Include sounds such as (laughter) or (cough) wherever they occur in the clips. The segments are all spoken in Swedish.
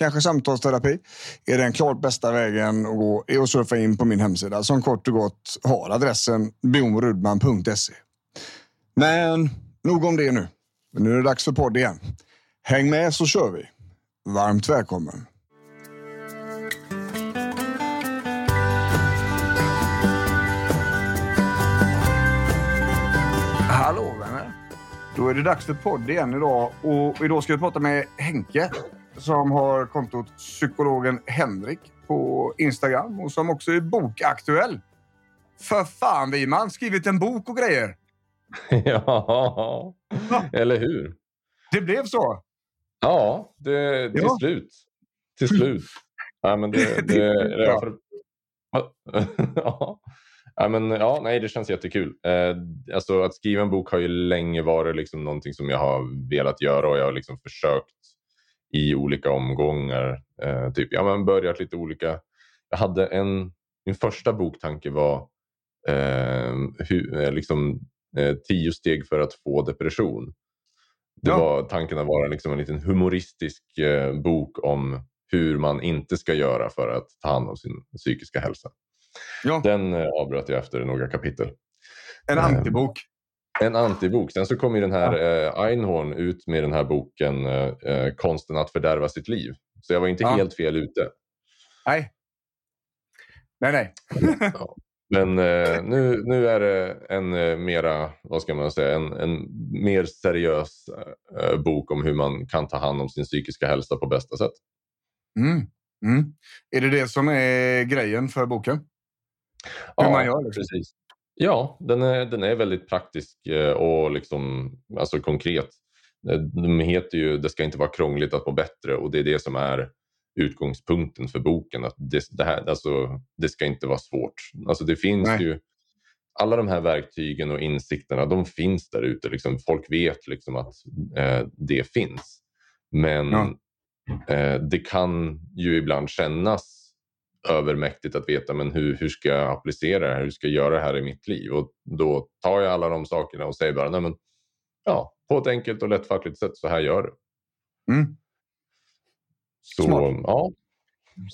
kanske samtalsterapi, är den klart bästa vägen att gå är att surfa in på min hemsida som kort och gott har adressen bjornrudman.se. Men nog om det nu. Nu är det dags för podd igen. Häng med så kör vi. Varmt välkommen. Hallå vänner! Då är det dags för podd igen idag och idag ska vi prata med Henke som har kontot psykologen Henrik på Instagram och som också är bokaktuell. För fan Wiman, skrivit en bok och grejer. (laughs) ja, eller hur? Det blev så. Ja, det, till Ja. slut. Till slut. Ja, men det, (laughs) det, Ja. (laughs) ja. Ja, men, ja, nej, det känns jättekul. Eh, alltså, att skriva en bok har ju länge varit liksom någonting som jag har velat göra och jag har liksom försökt i olika omgångar. Eh, typ, ja, men börjat lite olika. Jag hade en, min första boktanke var eh, hur, eh, liksom, eh, tio steg för att få depression. Det Ja. var tanken att vara liksom en liten humoristisk eh, bok om hur man inte ska göra för att ta hand om sin psykiska hälsa. Ja, Den eh, avbröt jag efter några kapitel. en antibok. En antibok. Sen så kom ju den här eh, Einhorn ut med den här boken eh, eh, Konsten att fördärva sitt liv. Så jag var inte Ja. helt fel ute. Nej. Nej, nej. (laughs) Ja. Men eh, nu, nu är det en eh, mera, vad ska man säga, en, en mer seriös eh, bok om hur man kan ta hand om sin psykiska hälsa på bästa sätt. Mm. Mm. Är det det som är grejen för boken? Hur man gör, liksom. precis. Ja, den är, den är väldigt praktisk eh, och liksom, alltså konkret. Eh, De heter ju Det ska inte vara krångligt att må bättre och det är det som är utgångspunkten för boken. Att det, det, här, alltså, det ska inte vara svårt. Alltså, det finns Nej. ju alla de här verktygen och insikterna, de finns där ute. Liksom, folk vet liksom att eh, det finns. Men Ja. eh, det kan ju ibland kännas övermäktigt att veta men hur, hur ska jag applicera det här? Hur ska jag göra det här i mitt liv? Och då tar jag alla de sakerna och säger bara Nej, men, ja, på ett enkelt och lättfattligt sätt, så här gör du. Mm. Så, Smart. ja.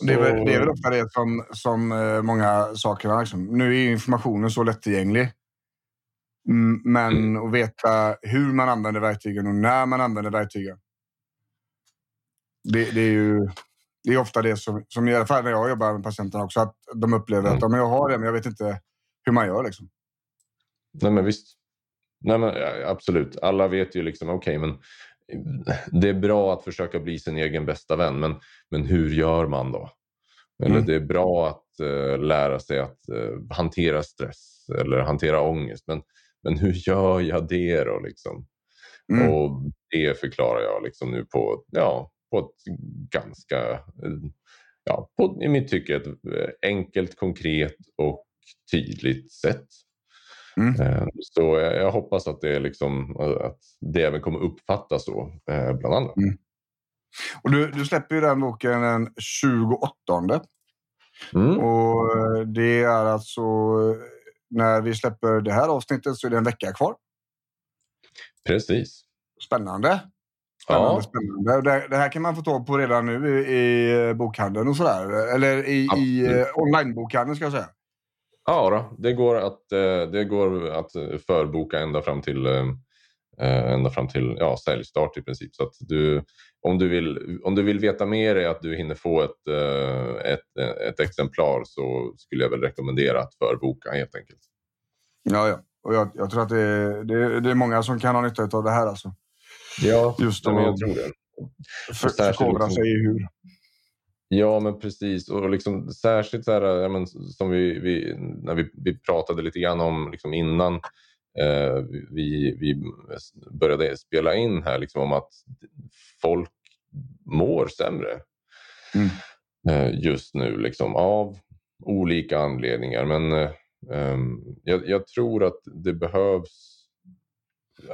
Det, är väl, Så- det är väl ofta det som, som eh, många saker liksom. Nu är informationen så lättillgänglig. Mm, men att veta hur man använder verktygen och när man använder verktygen. Det, det är ju det är ofta det som, som i alla fall när jag jobbar med patienterna också, att de upplever att Mm. ja, men jag har det, men jag vet inte hur man gör. Liksom. Nej men visst. Nej, men, absolut. Alla vet ju liksom, okej men det är bra att försöka bli sin egen bästa vän men, men hur gör man då? Eller Mm. det är bra att eh, lära sig att eh, hantera stress eller hantera ångest men, men hur gör jag det då? Liksom? Mm. Och det förklarar jag liksom nu på, ja, på ett ganska, eh, ja, på, i mitt tycke, ett eh, enkelt, konkret och tydligt sätt. Mm. Eh, Så jag, hoppas att det, är liksom, att det även kommer uppfattas så bland andra. Och du, du släpper ju den boken den 28. Mm. Och det är alltså när vi släpper det här avsnittet så är det en vecka kvar. Precis. Spännande. Spännande, Ja. spännande. Det, det här kan man få tag på redan nu i, i bokhandeln och sådär. Eller i, i Absolut. eh, onlinebokhandeln ska jag säga. Ja, då, det, går att, eh, det går att förboka ända fram till eh, eh, ända fram till ja, säljstart i princip. Så att du, om, du vill, om du vill veta mer är att du hinner få ett, eh, ett, ett exemplar så skulle jag väl rekommendera att förboka helt enkelt. Ja, ja. Och jag, jag tror att det är, det, det är många som kan ha nytta av det här. Alltså. Ja, Just det, jag tror det. För, förkovra sig i hur. Ja, men precis. Och liksom, särskilt så här, ja, men, som vi, vi, när vi, vi pratade lite grann om liksom innan eh, vi, vi började spela in här, liksom, om att folk mår sämre mm. eh, just nu liksom, av olika anledningar. Men eh, ehm, jag, jag, tror att det behövs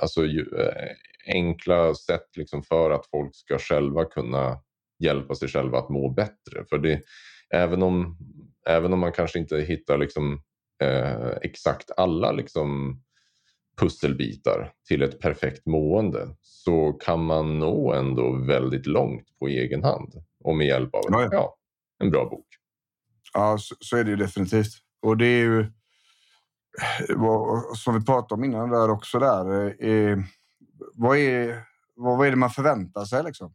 alltså, eh, enkla sätt liksom, för att folk ska själva kunna hjälpa sig själva att må bättre. För det, även, om, även om man kanske inte hittar liksom, eh, exakt alla liksom, pusselbitar till ett perfekt mående så kan man nå ändå väldigt långt på egen hand och med hjälp av ja, ja. en bra bok. Ja, så, så, är det ju definitivt. Och det är ju som vi pratade om innan där också. Där, är, vad, är, vad är det man förväntar sig? Liksom?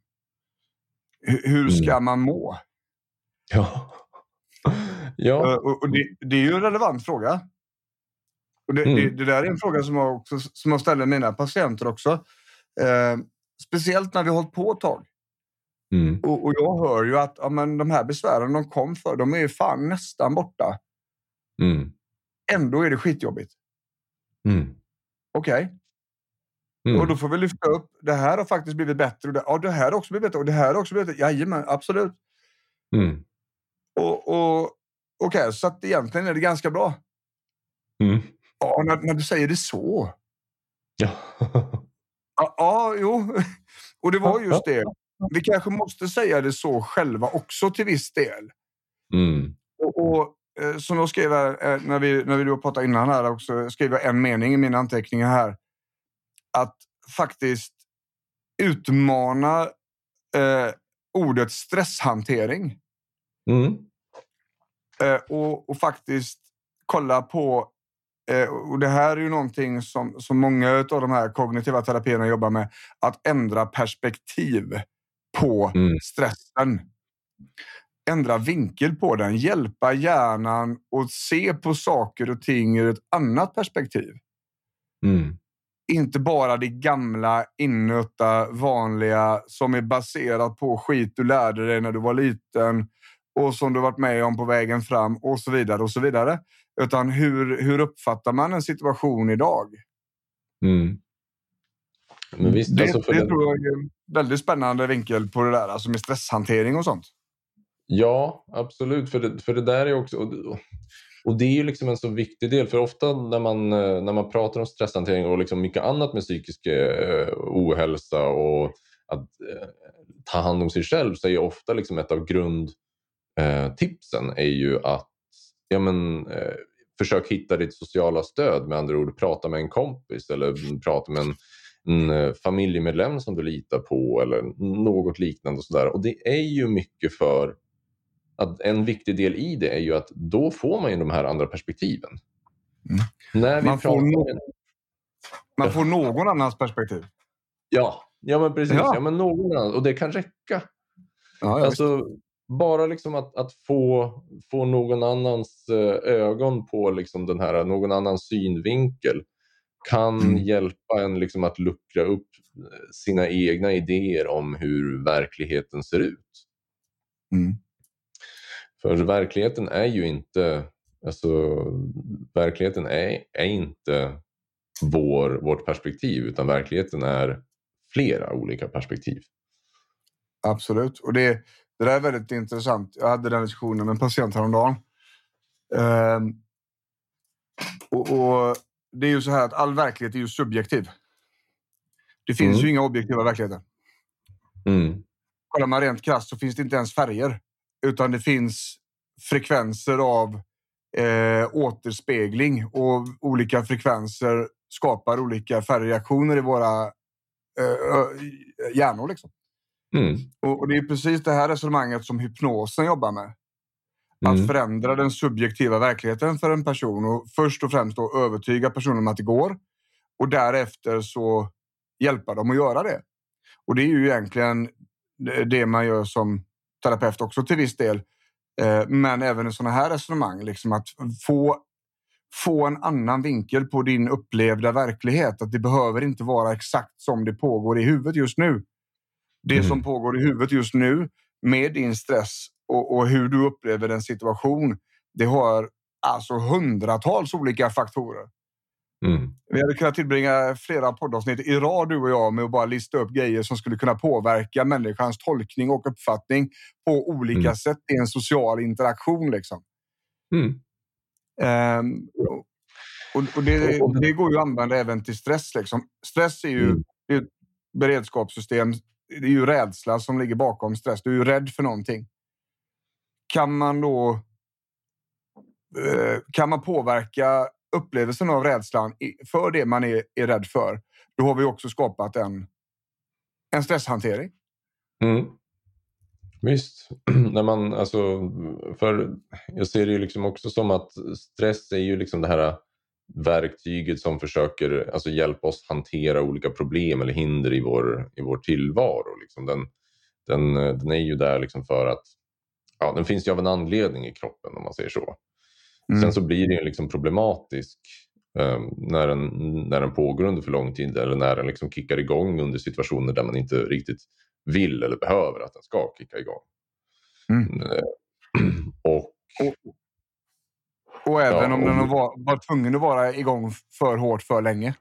Hur ska mm. man må? Ja. ja. Eh, och, och det, det, är ju en relevant fråga. Och det, mm. det, det, där är en fråga som jag, också, som jag ställer mina patienter också. Eh, speciellt när vi har hållit på ett tag. Mm. Och, och, jag hör ju att ja, men de här besvären de kom för, de är ju fan nästan borta. Mm. Ändå är det skitjobbigt. Mm. Okej. Okay. Mm. Och då får vi lyfta upp, det här har faktiskt blivit bättre. Och det, ja, det här har också blivit bättre. Och det här har också blivit bättre. Jajamän, absolut. Mm. Och, och Okej, okay, så att egentligen är det ganska bra. Mm. Ja, när, när, du säger det så. Ja. ja, ja, jo. (laughs) Och det var just det. (laughs) Vi kanske måste säga det så själva också till viss del. Mm. Och, och eh, som jag skrev här, eh, när vi, när vi pratade innan här också, skrev jag en mening i mina anteckningar här faktiskt utmana eh, ordet stresshantering. Mm. Eh, och, och, faktiskt kolla på eh, och Det här är ju någonting som, som många av de här kognitiva terapierna jobbar med. Att ändra perspektiv på mm. stressen. Ändra vinkel på den. Hjälpa hjärnan att se på saker och ting ur ett annat perspektiv. Mm inte bara det gamla, innötta, vanliga som är baserat på skit du lärde dig när du var liten och som du varit med om på vägen fram och så vidare och så vidare. Utan hur, hur uppfattar man en situation idag? Mm. Men visst, det, alltså det, det tror jag är en väldigt spännande vinkel på det där, alltså med stresshantering och sånt. Ja, absolut. För det, för det där är också... Och det är ju liksom en så viktig del, för ofta när man, eh, när man pratar om stresshantering och liksom mycket annat med psykisk eh, ohälsa och att eh, ta hand om sig själv så är ju ofta liksom ett av grundtipsen eh, är ju att ja, men, eh, försök hitta ditt sociala stöd. Med andra ord, prata med en kompis eller prata med en, en familjemedlem som du litar på eller något liknande. Och, så där. och det är ju mycket för att en viktig del i det är ju att då får man ju de här andra perspektiven. Mm. När vi man, får no man får någon annans perspektiv. Ja, ja men precis. Ja. ja men någon annan. Och det kan räcka. Ja, alltså, bara liksom att, att få, få någon annans eh, ögon på liksom den här, någon annans synvinkel kan mm. hjälpa en liksom att luckra upp eh, sina egna idéer om hur verkligheten ser ut. Mm. För verkligheten är ju inte, alltså, verkligheten är, är inte vår, vårt perspektiv utan verkligheten är flera olika perspektiv. Absolut, och det, det där är väldigt intressant. Jag hade den diskussionen med en patient häromdagen. Um, och, och det är ju så här att all verklighet är ju subjektiv. Det finns mm. ju inga objektiva verkligheter. Mm. Kollar man rent krasst så finns det inte ens färger. Utan det finns frekvenser av eh, återspegling och olika frekvenser skapar olika färgreaktioner i våra eh, hjärnor. Liksom. Mm. Och, och, Det är precis det här resonemanget som hypnosen jobbar med. Att mm. förändra den subjektiva verkligheten för en person och först och främst då övertyga personen om att det går. Och därefter så hjälpa dem att göra det. Och det är ju egentligen det man gör som terapeut också till viss del. Eh, men även i sådana här resonemang, liksom att få, få en annan vinkel på din upplevda verklighet. Att det behöver inte vara exakt som det pågår i huvudet just nu. Det mm. som pågår i huvudet just nu med din stress och, och hur du upplever en situation. Det har alltså hundratals olika faktorer. Mm. Vi hade kunnat tillbringa flera poddavsnitt i rad du och jag med att bara lista upp grejer som skulle kunna påverka människans tolkning och uppfattning på olika mm. sätt i en social interaktion. Liksom. Mm. Um, och, och det, det, går ju att använda även till stress. Liksom. Stress är ju mm. är ett beredskapssystem. Det är ju rädsla som ligger bakom stress. Du är ju rädd för någonting. Kan man då eh, kan man påverka upplevelsen av rädslan för det man är, är rädd för, då har vi också skapat en, en stresshantering. Mm. Visst. (clears throat) När man, alltså, för jag ser det ju liksom också som att stress är ju liksom det här verktyget som försöker alltså, hjälpa oss hantera olika problem eller hinder i vår, i vår tillvaro. Liksom den, den, den är ju där liksom för att ja, den finns ju av en anledning i kroppen om man säger så. Mm. Sen så blir den liksom problematisk um, när, den, när den pågår under för lång tid eller när den liksom kickar igång under situationer där man inte riktigt vill eller behöver att den ska kicka igång. Mm. Uh, (clears throat) och, och, och, även ja, om den var, var tvungen att vara igång för hårt för länge.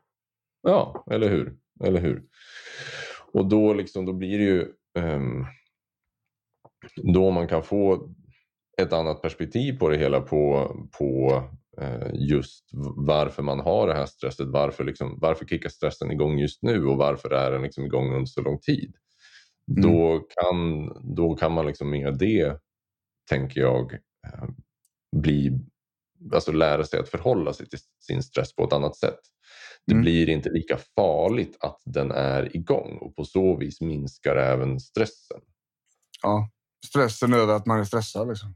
Ja, eller hur. Eller hur? Och då, liksom, då blir det ju um, då man kan få ett annat perspektiv på det hela på, på eh, just varför man har det här stresset. Varför, liksom, varför kickar stressen igång just nu och varför är den liksom igång under så lång tid? Mm. Då, kan, då kan man liksom med det, tänker jag, eh, bli, alltså lära sig att förhålla sig till sin stress på ett annat sätt. Det mm. blir inte lika farligt att den är igång och på så vis minskar även stressen. Ja, stressen över att man är stressad. Liksom.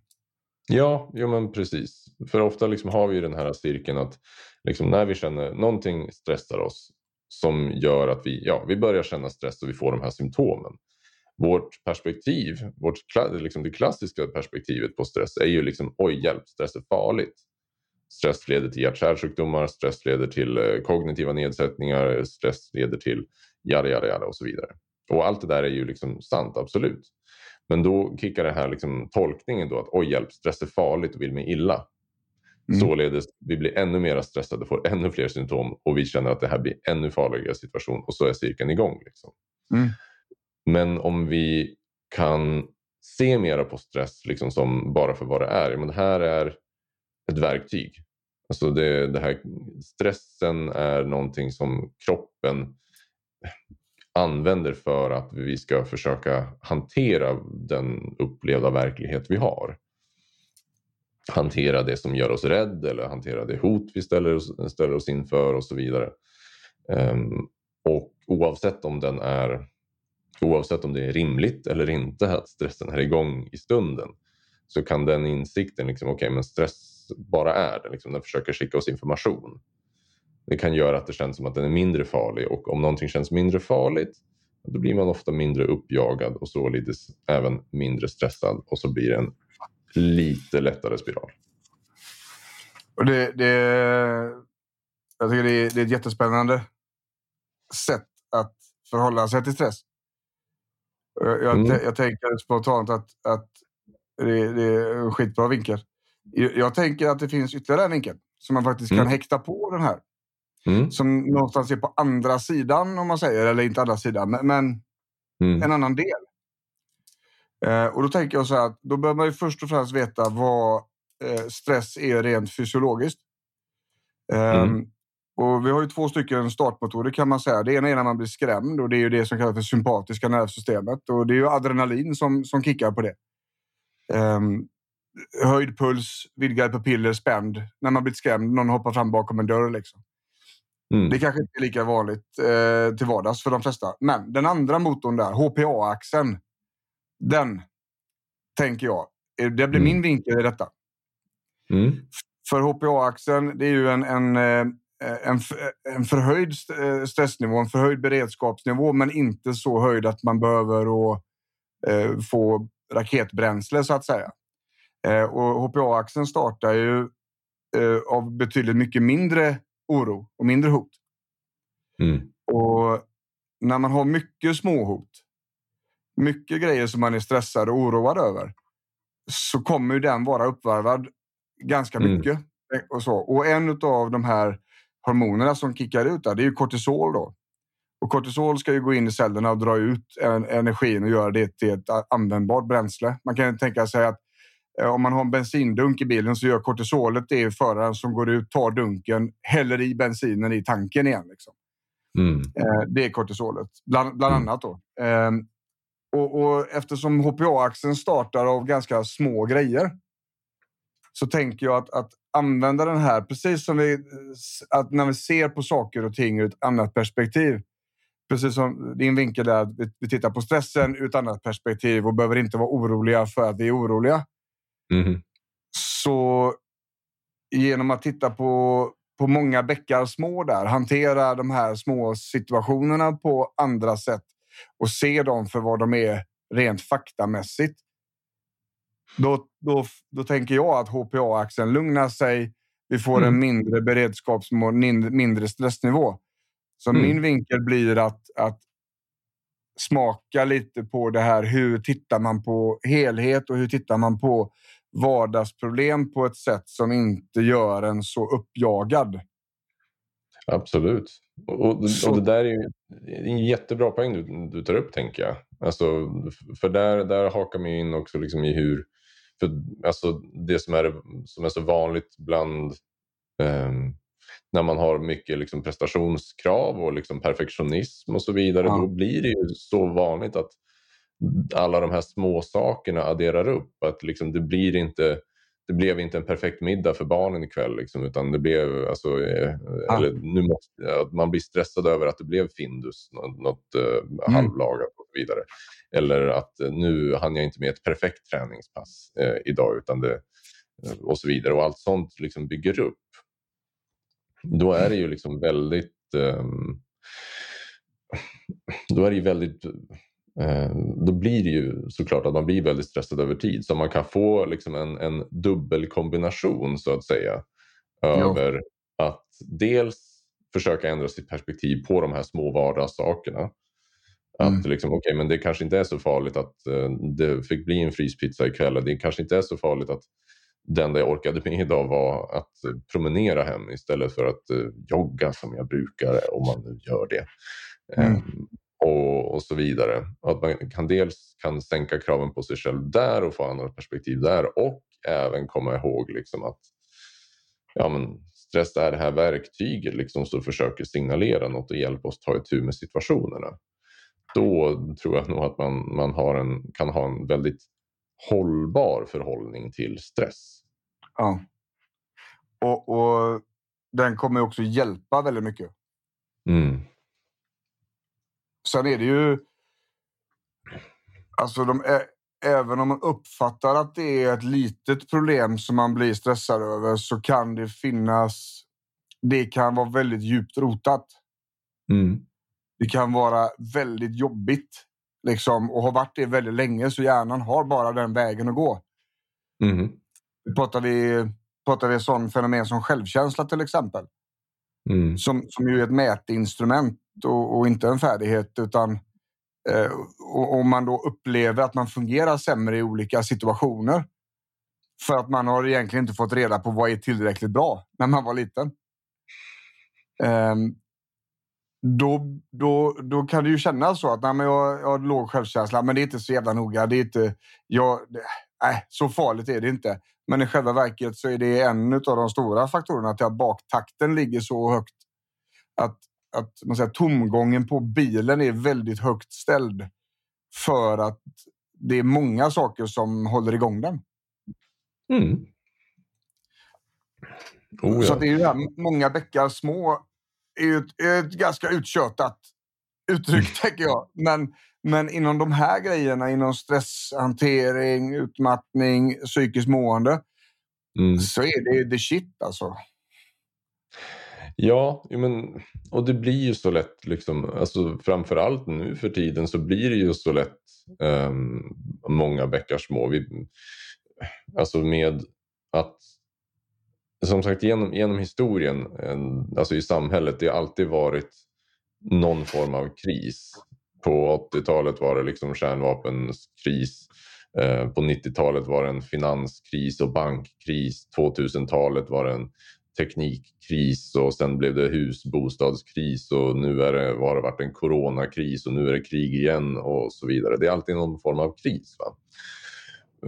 Ja, jo men precis. För ofta liksom har vi den här cirkeln att liksom när vi känner någonting stressar oss som gör att vi, ja, vi börjar känna stress och vi får de här symptomen. Vårt perspektiv, vårt, liksom det klassiska perspektivet på stress är ju liksom oj hjälp, stress är farligt. Stress leder till hjärt-kärlsjukdomar, stress leder till eh, kognitiva nedsättningar, stress leder till jada, jada, jada och så vidare. Och allt det där är ju liksom sant, absolut. Men då kickar det här liksom tolkningen då att oj hjälp, stress är farligt och vill mig illa. Mm. Således, vi blir ännu mer stressade, får ännu fler symptom och vi känner att det här blir ännu farligare situation och så är cirkeln igång. Liksom. Mm. Men om vi kan se mera på stress liksom som bara för vad det är. Men det här är ett verktyg. Alltså det, det här, stressen är någonting som kroppen använder för att vi ska försöka hantera den upplevda verklighet vi har. Hantera det som gör oss rädd eller hantera det hot vi ställer oss, ställer oss inför och så vidare. Um, och oavsett om den är oavsett om det är rimligt eller inte att stressen är igång i stunden så kan den insikten, liksom, okej okay, men stress bara är det, liksom, den försöker skicka oss information det kan göra att det känns som att den är mindre farlig och om någonting känns mindre farligt då blir man ofta mindre uppjagad och således även mindre stressad och så blir det en lite lättare spiral. Och det, det, jag tycker det är, det är ett jättespännande sätt att förhålla sig till stress. Jag, mm. jag tänker spontant att, att det, det, är en skitbra vinkel. Jag, jag tänker att det finns ytterligare en vinkel som man faktiskt mm. kan häkta på den här. Mm. Som någonstans är på andra sidan, om man säger. Eller inte andra sidan, men, men mm. en annan del. Eh, och då tänker jag så här att då behöver man ju först och främst veta vad eh, stress är rent fysiologiskt. Eh, mm. Och vi har ju två stycken startmotorer kan man säga. Det ena är när man blir skrämd och det är ju det som kallas för sympatiska nervsystemet. Och det är ju adrenalin som, som kickar på det. Um, höjd puls, vidgade pupiller, spänd. När man blir skrämd, någon hoppar fram bakom en dörr. Liksom. Mm. Det kanske inte är lika vanligt eh, till vardags för de flesta. Men den andra motorn där, HPA-axeln. Den tänker jag, det blir mm. min vinkel i detta. Mm. För HPA-axeln, det är ju en, en, eh, en, en förhöjd eh, stressnivå, en förhöjd beredskapsnivå, men inte så höjd att man behöver och, eh, få raketbränsle så att säga. Eh, och HPA-axeln startar ju eh, av betydligt mycket mindre oro och mindre hot. Mm. Och när man har mycket småhot, mycket grejer som man är stressad och oroad över, så kommer ju den vara uppvarvad ganska Mm. mycket. Och, så. och en av de här hormonerna som kickar ut där, det är ju kortisol. Då. Och kortisol ska ju gå in i cellerna och dra ut en, energin och göra det till ett användbart bränsle. Man kan tänka sig att om man har en bensindunk i bilen så gör kortisolet det föraren som går ut, tar dunken, häller i bensinen i tanken igen. Liksom. Mm. Eh, det är kortisolet, bland, bland Mm. annat. Då. Eh, och, och eftersom HPA-axeln startar av ganska små grejer så tänker jag att, att använda den här, precis som vi, att när vi ser på saker och ting ur ett annat perspektiv. Precis som din vinkel där, att vi, vi tittar på stressen ur ett annat perspektiv och behöver inte vara oroliga för att vi är oroliga. Mm. Så genom att titta på, på många bäckar små där, hantera de här små situationerna på andra sätt och se dem för vad de är rent faktamässigt. Då, då, då tänker jag att HPA-axeln lugnar sig. Vi får Mm. en mindre beredskapsnivå, min- mindre stressnivå. Så Mm. min vinkel blir att, att smaka lite på det här. Hur tittar man på helhet och hur tittar man på vardagsproblem på ett sätt som inte gör en så uppjagad? Absolut. Och, och, det där är ju en jättebra poäng du, du tar upp, tänker jag. Alltså, för där, där hakar man in också liksom i hur... För, alltså, det som är, som är så vanligt bland... ehm, när man har mycket liksom, prestationskrav och liksom, perfektionism och så vidare, Ja. då blir det ju så vanligt att alla de här små sakerna adderar upp. Att liksom, det blir inte det blev inte en perfekt middag för barnen ikväll. Liksom, utan det blev, alltså, eh, Ja. eller, nu måste, att man blir stressad över att det blev Findus, något, något eh, halvlagat och så vidare. Eller att eh, nu hann jag inte med ett perfekt träningspass eh, idag. Utan det, eh, och så vidare. Och allt sånt liksom bygger upp. Då är det ju liksom väldigt... ehm, då är det ju väldigt... eh, då blir det ju såklart att man blir väldigt stressad över tid. Så man kan få liksom en, en dubbelkombination så att säga. Över att dels försöka ändra sitt perspektiv på de här små vardagssakerna. Att Mm. liksom, okej, men det kanske inte är så farligt att eh, det fick bli en fryspizza ikväll. Det kanske inte är så farligt att det enda jag orkade med idag var att promenera hem istället för att eh, jogga som jag brukar om man nu gör det. Mm. Och, och så vidare. Att man kan dels kan sänka kraven på sig själv där och få andra perspektiv där och även komma ihåg liksom att ja, men stress är det här verktyget liksom, som försöker signalera något och hjälpa oss ta itu med situationerna. Då tror jag nog att man, man har en, kan ha en väldigt hållbar förhållning till stress. Ja. Och, och den kommer också hjälpa väldigt mycket. Mm. Sen är det ju... Alltså, de även om man uppfattar att det är ett litet problem som man blir stressad över så kan det finnas... Det kan vara väldigt djupt rotat. Mm. Det kan vara väldigt jobbigt liksom, och har varit det väldigt länge så hjärnan har bara den vägen att gå. Mm. Pratar vi, pratar vi sån fenomen som självkänsla till exempel. Mm. som, som ju är ett mätinstrument och, och inte en färdighet. utan eh, och, Om man då upplever att man fungerar sämre i olika situationer för att man har egentligen inte fått reda på vad är tillräckligt bra när man var liten. Ehm, då, då, då kan det ju kännas så att nej, men jag, jag har låg självkänsla, men det är inte så jävla noga. Det är inte, jag, nej, så farligt är det inte. Men i själva verket så är det en av de stora faktorerna till att baktakten ligger så högt. Att, att man säger, tomgången på bilen är väldigt högt ställd. För att det är många saker som håller igång den. Mm. Oh, Så ja. att det är ju här, många bäckar små är ju ett, ett ganska uttjötat uttryck, (laughs) tänker jag. Men, men inom de här grejerna, inom stresshantering, utmattning, psykiskt mående, Mm. så är det the shit alltså. Ja, men, och det blir ju så lätt, liksom, alltså, framförallt nu för tiden så blir det ju så lätt um, många bäckar små. Vi, alltså med att, som sagt genom, genom historien, alltså i samhället, det har alltid varit någon form av kris. På 80-talet var det liksom kärnvapenkris. Eh, på 90-talet var det en finanskris och bankkris. 2000-talet var det en teknikkris och sen blev det husbostadskris och nu är det, har det varit en coronakris och nu är det krig igen och så vidare. Det är alltid någon form av kris. Va?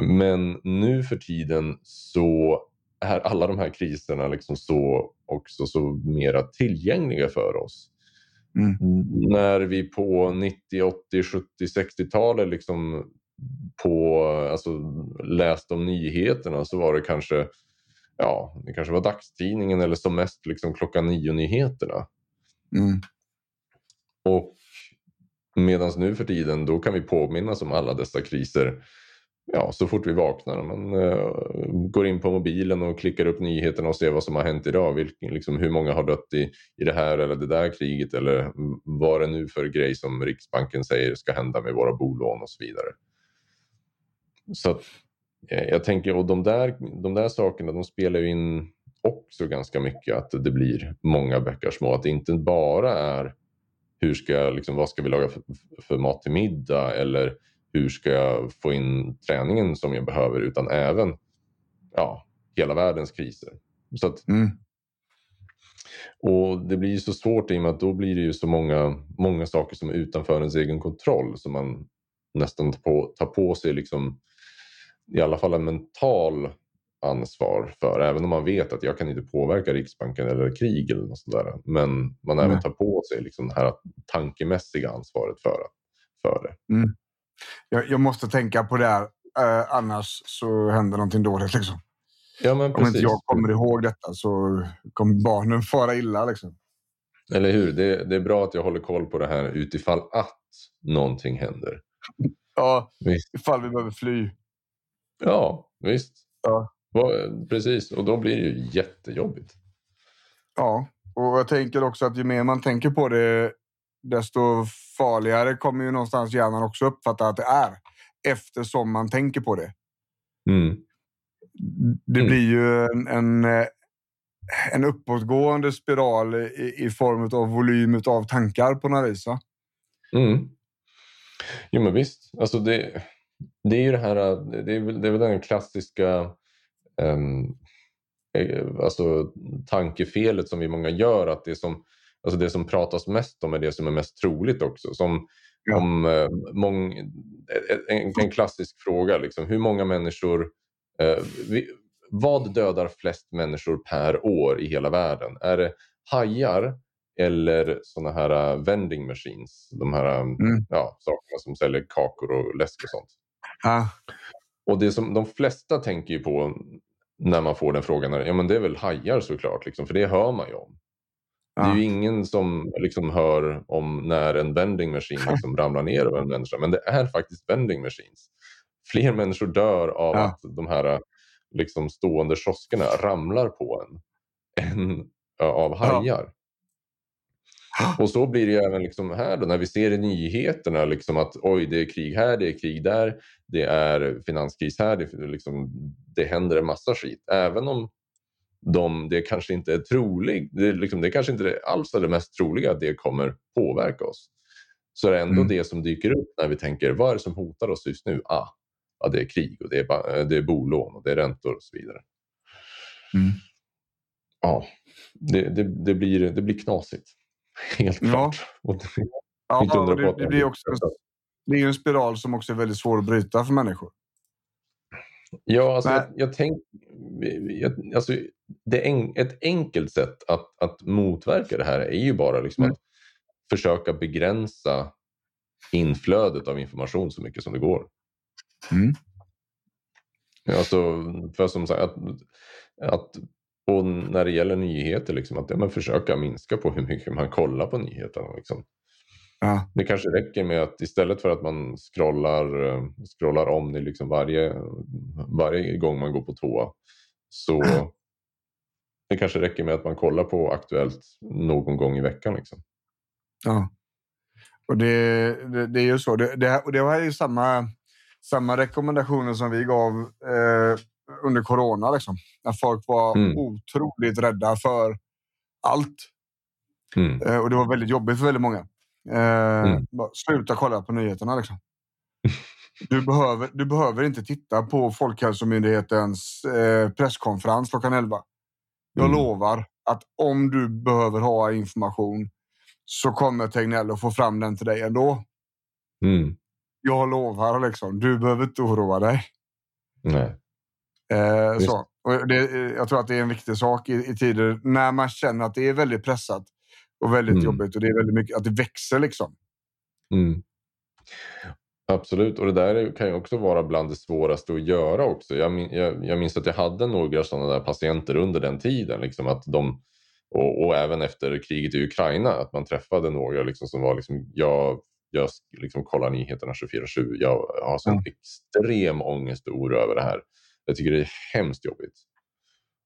Men nu för tiden så är alla de här kriserna liksom så också så mera tillgängliga för oss. Mm. När vi på 90, 80, 70, 60-talet liksom på, alltså, läste om nyheterna så var det kanske ja, det kanske var dagstidningen eller som mest liksom klockan nio-nyheterna. Mm. Och medan nu för tiden då kan vi påminnas om alla dessa kriser ja, så fort vi vaknar. Man uh, går in på mobilen och klickar upp nyheterna och ser vad som har hänt idag. Vilken, liksom, hur många har dött i, i det här eller det där kriget eller vad det nu för grej som Riksbanken säger ska hända med våra bolån och så vidare. Så att, eh, jag tänker, och de där, de där sakerna de spelar ju in också ganska mycket att det blir många bäckar små. Att det inte bara är hur ska jag, liksom, vad ska vi laga för, för mat till middag eller hur ska jag få in träningen som jag behöver utan även ja, hela världens kriser. Så att, mm. Och det blir ju så svårt i och med att då blir det ju så många, många saker som är utanför ens egen kontroll som man nästan tar på, tar på sig liksom, i alla fall en mental ansvar för. Även om man vet att jag kan inte påverka Riksbanken eller krig eller något sådär. Men man även tar på sig liksom det här tankemässiga ansvaret för, för det. Mm jag, jag, måste tänka på det här. Eh, annars så händer någonting dåligt. Liksom. Ja, men Om inte jag kommer ihåg detta så kommer barnen fara illa. Liksom. Eller hur? Det, det, är bra att jag håller koll på det här utifall att någonting händer. Ja, visst. ifall vi behöver fly. Ja, visst. Ja. Precis, och då blir det ju jättejobbigt. Ja, och jag tänker också att ju mer man tänker på det, desto farligare kommer ju någonstans hjärnan också uppfatta att det är. Eftersom man tänker på det. Mm. Det mm. blir ju en, en, en uppåtgående spiral i, i form av volym av tankar på något vis. Mm. Jo men visst. Alltså det, det är ju det här, det är det är väl den klassiska um, alltså, tankefelet som vi många gör. Att det som alltså det som pratas mest om är det som är mest troligt också. Som ja. om, eh, mång, en, en, klassisk fråga, liksom, hur många människor... Eh, vi, vad dödar flest människor per år i hela världen? Är det hajar eller såna här uh, vending machines? De här um, mm. ja, sakerna som säljer kakor och läsk och sånt. Ah. Och det som de flesta tänker på när man får den frågan är ja, men det är väl hajar såklart, liksom, för det hör man ju om. Det är ju ingen som liksom hör om när en vending machine (laughs) liksom ramlar ner över en människa. Men det är faktiskt vending machines. Fler människor dör av ja. att de här liksom stående kioskerna ramlar på en än av hajar. Ja. Och så blir det även liksom här då, när vi ser i nyheterna liksom att oj, det är krig här, det är krig där, det är finanskris här, det, liksom, det händer en massa skit. Även om de, det kanske inte är troligt, det, liksom, det kanske inte alls är det mest troliga att det kommer påverka oss. Så är det ändå mm. det som dyker upp när vi tänker vad är det som hotar oss just nu? Ah, ja, det är krig och det är, det är bolån och det är räntor och så vidare. Mm. Ja, det, det, det, blir, det blir knasigt. Helt klart. Ja, ja det, det, blir också, det är en spiral som också är väldigt svår att bryta för människor. Ja, alltså, jag, jag tänker... Alltså, det en, ett enkelt sätt att, att motverka det här är ju bara liksom mm. att försöka begränsa inflödet av information så mycket som det går. Mm. Alltså, för som sagt, att, att och när det gäller nyheter, liksom, att ja, försöka minska på hur mycket man kollar på nyheterna. Liksom. Ja. Det kanske räcker med att istället för att man scrollar, eh, scrollar om det liksom varje, varje gång man går på toa så (clears throat) Det kanske räcker med att man kollar på Aktuellt någon gång i veckan. Liksom. Ja. Och det, det, det är ju så. Det, det, och det var ju samma, samma rekommendationer som vi gav eh, under corona. Liksom. När folk var mm. otroligt rädda för allt. Mm. Eh, och det var väldigt jobbigt för väldigt många. Eh, mm. Sluta kolla på nyheterna. Liksom. Du behöver, du behöver inte titta på Folkhälsomyndighetens eh, presskonferens klockan 11. Jag mm. lovar att om du behöver ha information så kommer Tegnell att få fram den till dig ändå. Mm. Jag lovar liksom. Du behöver inte oroa dig. Nej. Eh, så. Det, jag tror att det är en viktig sak i, i tider när man känner att det är väldigt pressat och väldigt mm. jobbigt och det är väldigt mycket att det växer liksom. Mm. Absolut, och det där kan ju också vara bland det svåraste att göra också. Jag, jag, jag minns att jag hade några sådana där patienter under den tiden. Liksom att de, och, och, även efter kriget i Ukraina, att man träffade några liksom som var liksom, jag, jag liksom kollar nyheterna 24-7. Jag har sån mm. extrem ångest och oro över det här. Jag tycker det är hemskt jobbigt.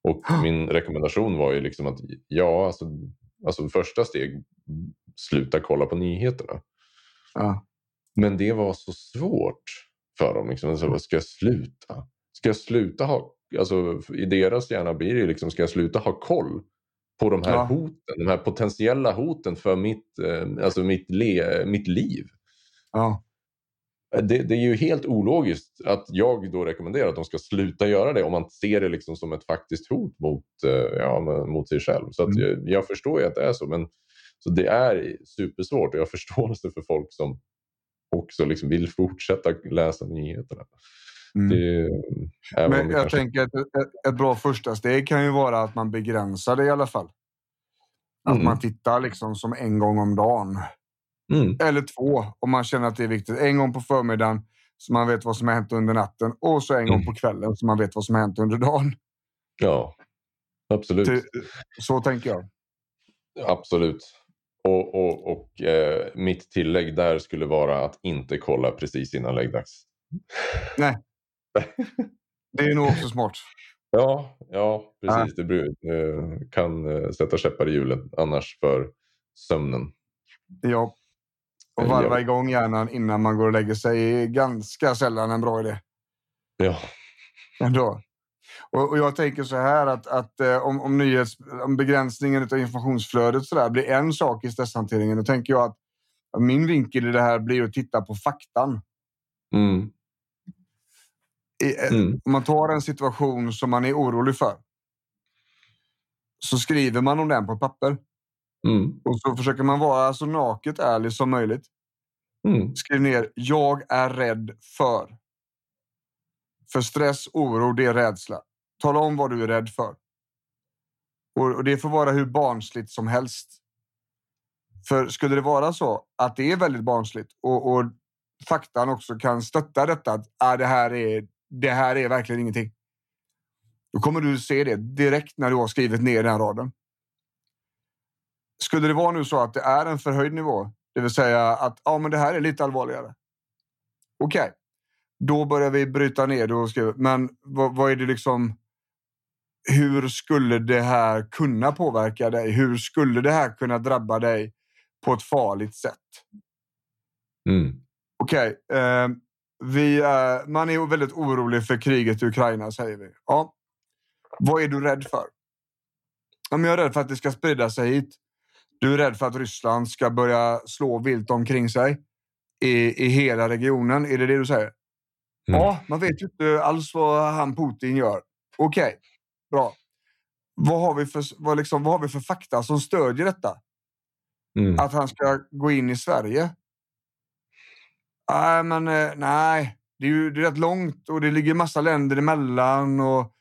Och (gasps) min rekommendation var ju liksom att ja, alltså, alltså första steg, sluta kolla på nyheterna. Ja. Men det var så svårt för dem. Liksom. Alltså, ska jag sluta? Ska jag sluta ha... Alltså, I deras hjärna blir det liksom, ska jag sluta ha koll på de här ja. hoten? De här potentiella hoten för mitt, eh, alltså mitt, le, mitt liv. Ja. Det, det, är ju helt ologiskt att jag då rekommenderar att de ska sluta göra det om man ser det liksom som ett faktiskt hot mot, eh, ja, mot sig själv. Så mm. jag, jag, förstår ju att det är så. Men, så det är supersvårt och jag förstår det för folk som också liksom vill fortsätta läsa nyheterna. Mm. Det, Men jag kanske... tänker att ett, ett, bra första steg kan ju vara att man begränsar det i alla fall. Att mm. man tittar liksom som en gång om dagen. Mm. Eller två om man känner att det är viktigt. En gång på förmiddagen så man vet vad som har hänt under natten och så en gång mm. på kvällen så man vet vad som har hänt under dagen. Ja, absolut. Så tänker jag. Absolut. Och, och, och eh, mitt tillägg där skulle vara att inte kolla precis innan läggdags. Nej. Det är nog också smart. Ja, ja precis. Ah. Det eh, kan eh, sätta käppar i hjulet annars för sömnen. Ja. Och varva igång hjärnan innan man går och lägger sig är ganska sällan en bra idé. Ja. Ändå. Och, och, jag tänker så här att, att eh, om, om, nyhets, om begränsningen av informationsflödet så där, blir en sak i stresshanteringen, då tänker jag att, att min vinkel i det här blir att titta på faktan. Mm. I, eh, mm. Om man tar en situation som man är orolig för så skriver man om den på papper. Mm. Och så försöker man vara så naket ärlig som möjligt. Mm. Skriv ner “Jag är rädd för”. För stress, oro, det är rädsla. Tala om vad du är rädd för. Och, det får vara hur barnsligt som helst. För skulle det vara så att det är väldigt barnsligt och, och faktan också kan stötta detta att ah, det, här är, det här är verkligen ingenting. Då kommer du se det direkt när du har skrivit ner den raden. Skulle det vara nu så att det är en förhöjd nivå, det vill säga att ja, men det här är lite allvarligare. Okej, okay. då börjar vi bryta ner och skriva. Men vad, vad är det liksom? hur skulle det här kunna påverka dig? Hur skulle det här kunna drabba dig på ett farligt sätt? Mm. Okej, okay, eh, man är väldigt orolig för kriget i Ukraina, säger vi. Ja. Vad är du rädd för? Ja, jag är rädd för att det ska sprida sig hit. Du är rädd för att Ryssland ska börja slå vilt omkring sig i, i hela regionen. Är det det du säger? Mm. Ja, man vet ju inte alls vad han Putin gör. Okej, okay. Bra. Vad har, vi för, vad, liksom, vad har vi för fakta som stödjer detta? Mm. Att han ska gå in i Sverige? Nej, men eh, nej. Det är ju det är rätt långt och det ligger massa länder emellan. Och,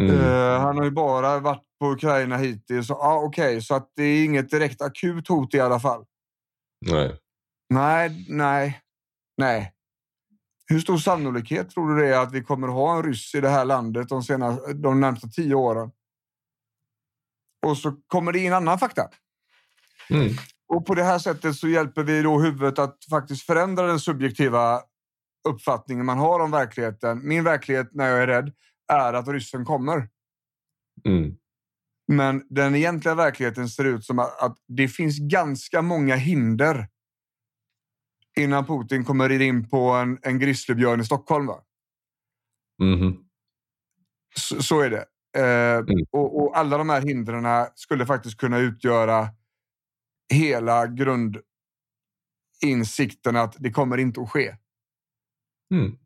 mm. uh, han har ju bara varit på Ukraina hittills. Ah, Okej, okay, så att det är inget direkt akut hot i alla fall. Nej. Nej, nej, nej. Hur stor sannolikhet tror du det är att vi kommer ha en ryss i det här landet de, senaste, de närmsta tio åren? Och så kommer det in annan fakta. Mm. Och på det här sättet så hjälper vi då huvudet att faktiskt förändra den subjektiva uppfattningen man har om verkligheten. Min verklighet när jag är rädd är att ryssen kommer. Mm. Men den egentliga verkligheten ser ut som att, att det finns ganska många hinder innan Putin kommer in på en, en grizzlybjörn i Stockholm. Va? Mhm. Så, så är det. Eh, och, och alla de här hindren skulle faktiskt kunna utgöra hela grundinsikten att det kommer inte att ske. Mm.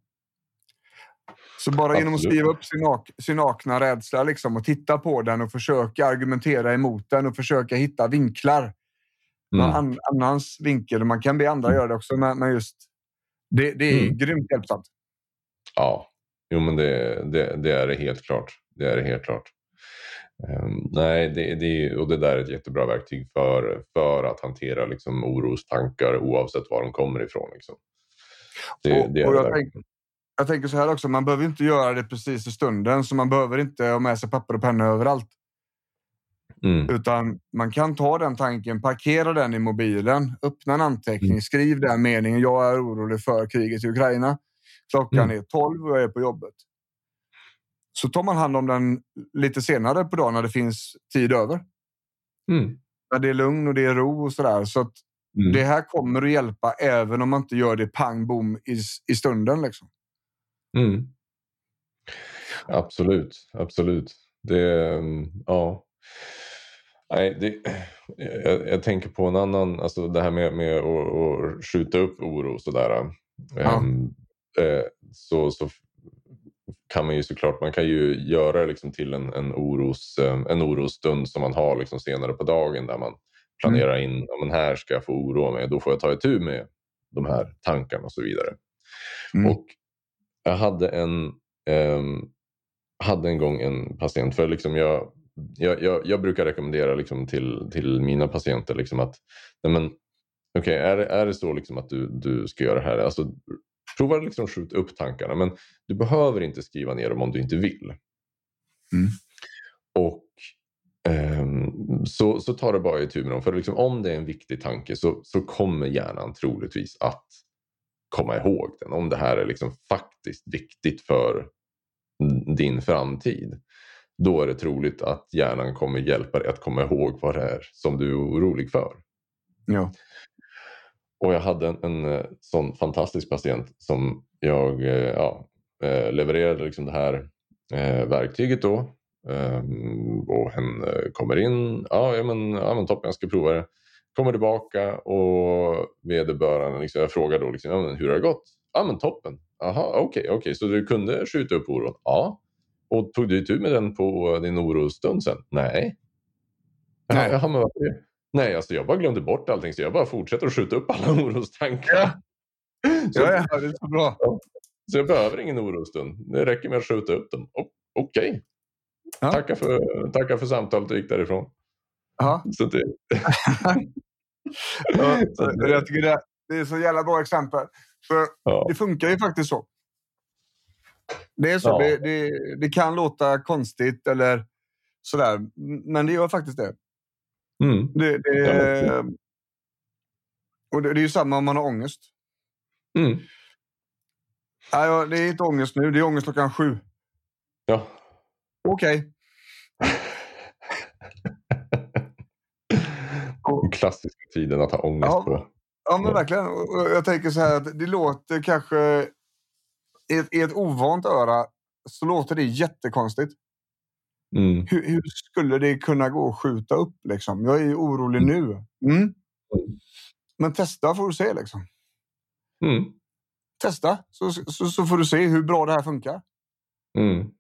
Så bara genom att Absolut. skriva upp sin, nak sin nakna rädsla liksom, och titta på den och försöka argumentera emot den och försöka hitta vinklar. Mm. an annans vinkel. Man kan be andra göra det också, men, just det, det är Mm. grymt hjälpsamt. Ja, jo men det, det, det är det helt klart. Det är det helt klart. Ehm, nej, det, det, och det där är ett jättebra verktyg för, för att hantera liksom, orostankar oavsett var de kommer ifrån. Liksom. Det, Och- det och jag verkligen. Jag tänker så här också, man behöver inte göra det precis i stunden, så man behöver inte ha med sig papper och penna överallt. Mm. Utan man kan ta den tanken, parkera den i mobilen, öppna en anteckning, Mm. skriv den meningen. Jag är orolig för kriget i Ukraina. Klockan Mm. är 12 och jag är på jobbet. Så tar man hand om den lite senare på dagen när det finns tid över. Mm. När det är lugn och det är ro och sådär. Så att Mm. det här kommer att hjälpa även om man inte gör det pang bom i, i stunden. Liksom. Mm. Absolut, absolut. Det, mm, ja. Nej, det, (clears throat) jag, jag tänker på en annan, alltså det här med, med att, att skjuta upp oro och sådär. Ja. Ehm, eh, så, så kan man ju såklart, man kan ju göra liksom till en, en, oros, eh, en orosstund som man har liksom senare på dagen där man planerar in, ja, men här ska jag få oroa mig, då får jag ta itu med de här tankarna och så vidare. Mm. Och jag hade en, ehm, hade en gång en patient, för liksom jag, jag, jag, jag brukar rekommendera liksom till, till mina patienter liksom att nej men, okay, är, det- är det så liksom att du, du ska göra det här, alltså, prova liksom skjuta upp tankarna men du behöver inte skriva ner dem om du inte vill. Mm. Och ehm, så, så tar det bara i tur med dem. För liksom, om det är en viktig tanke så, så kommer hjärnan troligtvis att komma ihåg den. Om det här är liksom faktiskt viktigt för din framtid. Då är det troligt att hjärnan kommer hjälpa dig att komma ihåg vad det är som du är orolig för. Ja. Och jag hade en, en eh, sån fantastisk patient som jag eh, ja, eh, levererade liksom det här verktyget då. Ehm, och hen kommer in, ja, ja, men, ja men toppen jag ska prova det. Kommer tillbaka och vederbörande, liksom, jag frågar då liksom, ja, men, hur har det gått? Ja men toppen. Jaha okej, okej så du kunde skjuta upp oron? Ja. Och tog du itu med den på din orostund sen? Nej. Nej. Jaha, men varför det? Nej, alltså jag bara glömde bort allting så jag bara fortsätter att skjuta upp alla (laughs) orostankar. Ja. Så, Ja, ja, det är så bra. så jag behöver ingen orostund. Det räcker med att skjuta upp dem. Okej. Ja. Tackar, för, tackar för samtalet och gick därifrån. Ja. Så det, (laughs) Ja, (laughs) Så det- jag tycker det, det är så jävla bra exempel. För ja. det funkar ju faktiskt så. Det är så. Ja. Det, det, det kan låta konstigt eller sådär, men det gör faktiskt det. Mm. det, det och det, är ju samma om man har ångest. Mm. Nej, det är inte ångest nu, det är ångest klockan sju. Ja. Okej. Den (laughs) klassiska tiden att ha ångest Ja. på. Ja, men verkligen. Jag tänker så här att det låter kanske... I ett, I ett ovant öra så låter det jättekonstigt. Mm. Hur, hur skulle det kunna gå att skjuta upp? Liksom? Jag är ju orolig nu. Mm. Men testa får du se. Liksom. Mm. Testa så, så, så får du se hur bra det här funkar. Mm.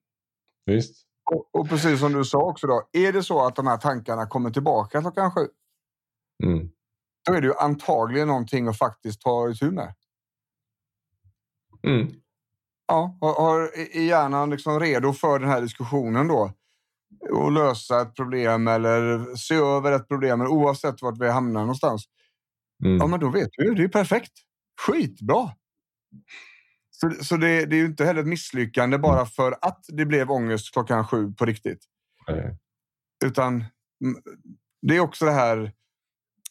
Visst. Och, och precis som du sa också, då, är det så att de här tankarna kommer tillbaka klockan sju, Mm. då är det ju antagligen någonting att faktiskt ta itu med. Mm. Ja, har, har, är hjärnan liksom redo för den här diskussionen då? Och lösa ett problem eller se över ett problem, eller oavsett vart vi hamnar någonstans. Mm. Ja, men då vet du. Det är perfekt. Skitbra. Så, så det, det är ju inte heller ett misslyckande bara för att det blev ångest klockan sju på riktigt. Nej. Utan mm, det är också det här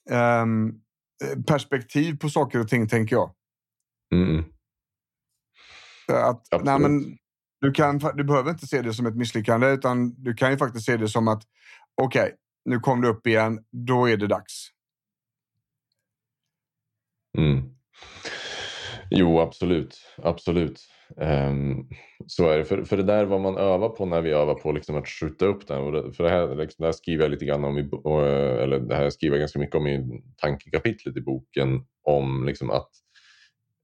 ehm, perspektiv på saker och ting, tänker jag. Mm. Att, Absolut. nej, men, du, kan, du behöver inte se det som ett misslyckande, utan du kan ju faktiskt se det som att okej, okay, nu kom det upp igen. Då är det dags. Mm. Jo, absolut. Absolut. Um, så är det. För, för det där vad man övar på när vi övar på liksom att skjuta upp den. Och det, för det här, liksom, det här skriver jag lite grann om, i, eller det här skriver jag ganska mycket om i tankekapitlet i boken. Om liksom att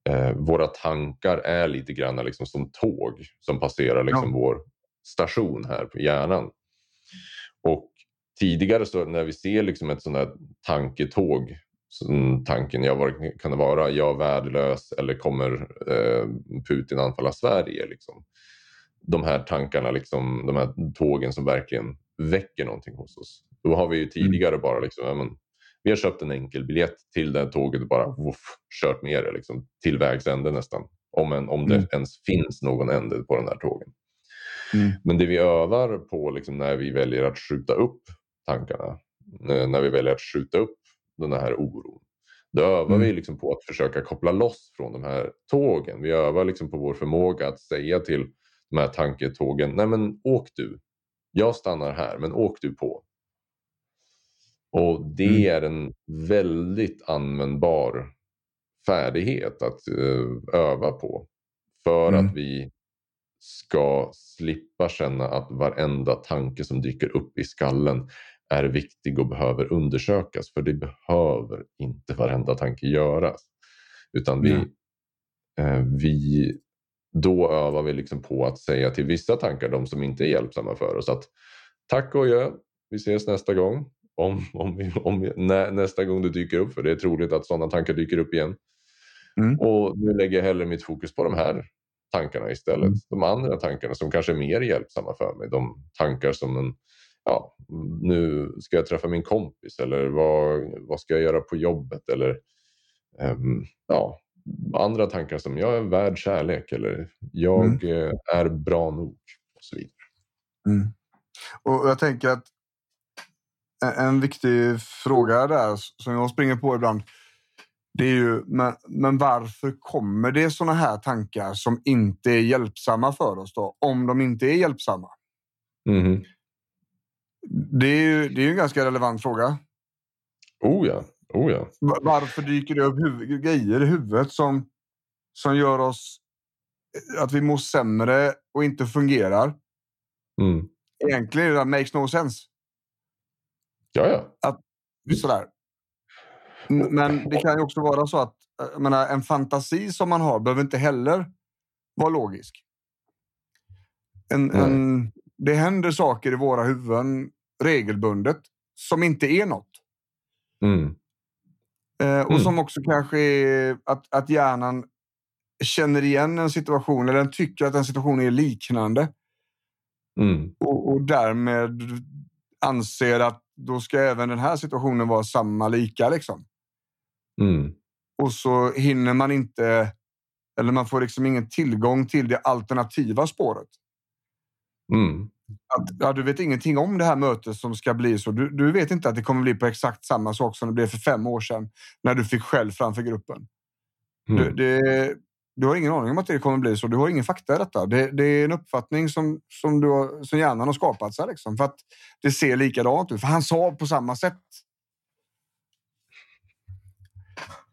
eh, våra tankar är lite grann liksom som tåg som passerar liksom ja. vår station här på hjärnan. Och tidigare så när vi ser liksom ett sånt här tanketåg tanken, ja, vad kan det vara? Jag värdelös eller kommer eh, Putin anfalla Sverige? Liksom. De här tankarna, liksom, de här tågen som verkligen väcker någonting hos oss. Då har vi ju mm. tidigare mm. bara liksom, ja, men, vi har köpt en enkel biljett till det här tåget och bara woof, kört med det liksom, till vägs ände nästan. Om, en, om mm. det ens finns någon ände på den här tågen. Mm. Men det vi övar på liksom, när vi väljer att skjuta upp tankarna, när vi väljer att skjuta upp den här oron. Då övar mm. vi liksom på att försöka koppla loss från de här tågen. Vi övar liksom på vår förmåga att säga till de här tanketågen, nej men åk du. Jag stannar här, men åk du på. Och det mm. är en väldigt användbar färdighet att uh, öva på. För mm. att vi ska slippa känna att varenda tanke som dyker upp i skallen är viktig och behöver undersökas. För det behöver inte varenda tanke göras. Utan vi, mm. eh, vi, då övar vi liksom på att säga till vissa tankar, de som inte är hjälpsamma för oss, att tack och adjö, vi ses nästa gång. Om, om, vi, om nä, nästa gång du dyker upp, för det är troligt att sådana tankar dyker upp igen. Mm. Och nu lägger jag hellre mitt fokus på de här tankarna istället. Mm. De andra tankarna som kanske är mer hjälpsamma för mig. De tankar som en ja, nu ska jag träffa min kompis eller vad, vad ska jag göra på jobbet eller um, ja, andra tankar som jag är värd kärlek eller jag mm. Är bra nog och så vidare. Mm. Och jag tänker att en viktig fråga där som jag springer på ibland. Det är ju, men, men varför kommer det såna här tankar som inte är hjälpsamma för oss då? Om de inte är hjälpsamma? Mm. Det är ju det är en ganska relevant fråga. Oh ja. Oh ja. Varför dyker det upp huvud, grejer i huvudet som, som gör oss att vi mår sämre och inte fungerar? Mm. Egentligen det makes no sense. Ja, ja. Att, sådär. Men det kan ju också vara så att menar, en fantasi som man har behöver inte heller vara logisk. En, en, det händer saker i våra huvuden regelbundet som inte är något. Mm. Eh, och mm. som också kanske är att, att hjärnan känner igen en situation eller den tycker att en situation är liknande. Mm. Och, och, därmed anser att då ska även den här situationen vara samma lika. Liksom. Mm. Och så hinner man inte, eller man får liksom ingen tillgång till det alternativa spåret. Mm. Att, ja, du vet ingenting om det här mötet som ska bli så. Du, du vet inte att det kommer bli på exakt samma sak som det blev för fem år sedan när du fick själv framför gruppen. Mm. Du, det, du har ingen aning om att det kommer bli så. Du har ingen fakta i detta. Det, det är en uppfattning som, som, du har, som hjärnan har skapat sig. Liksom, för att det ser likadant ut. För han sa på samma sätt.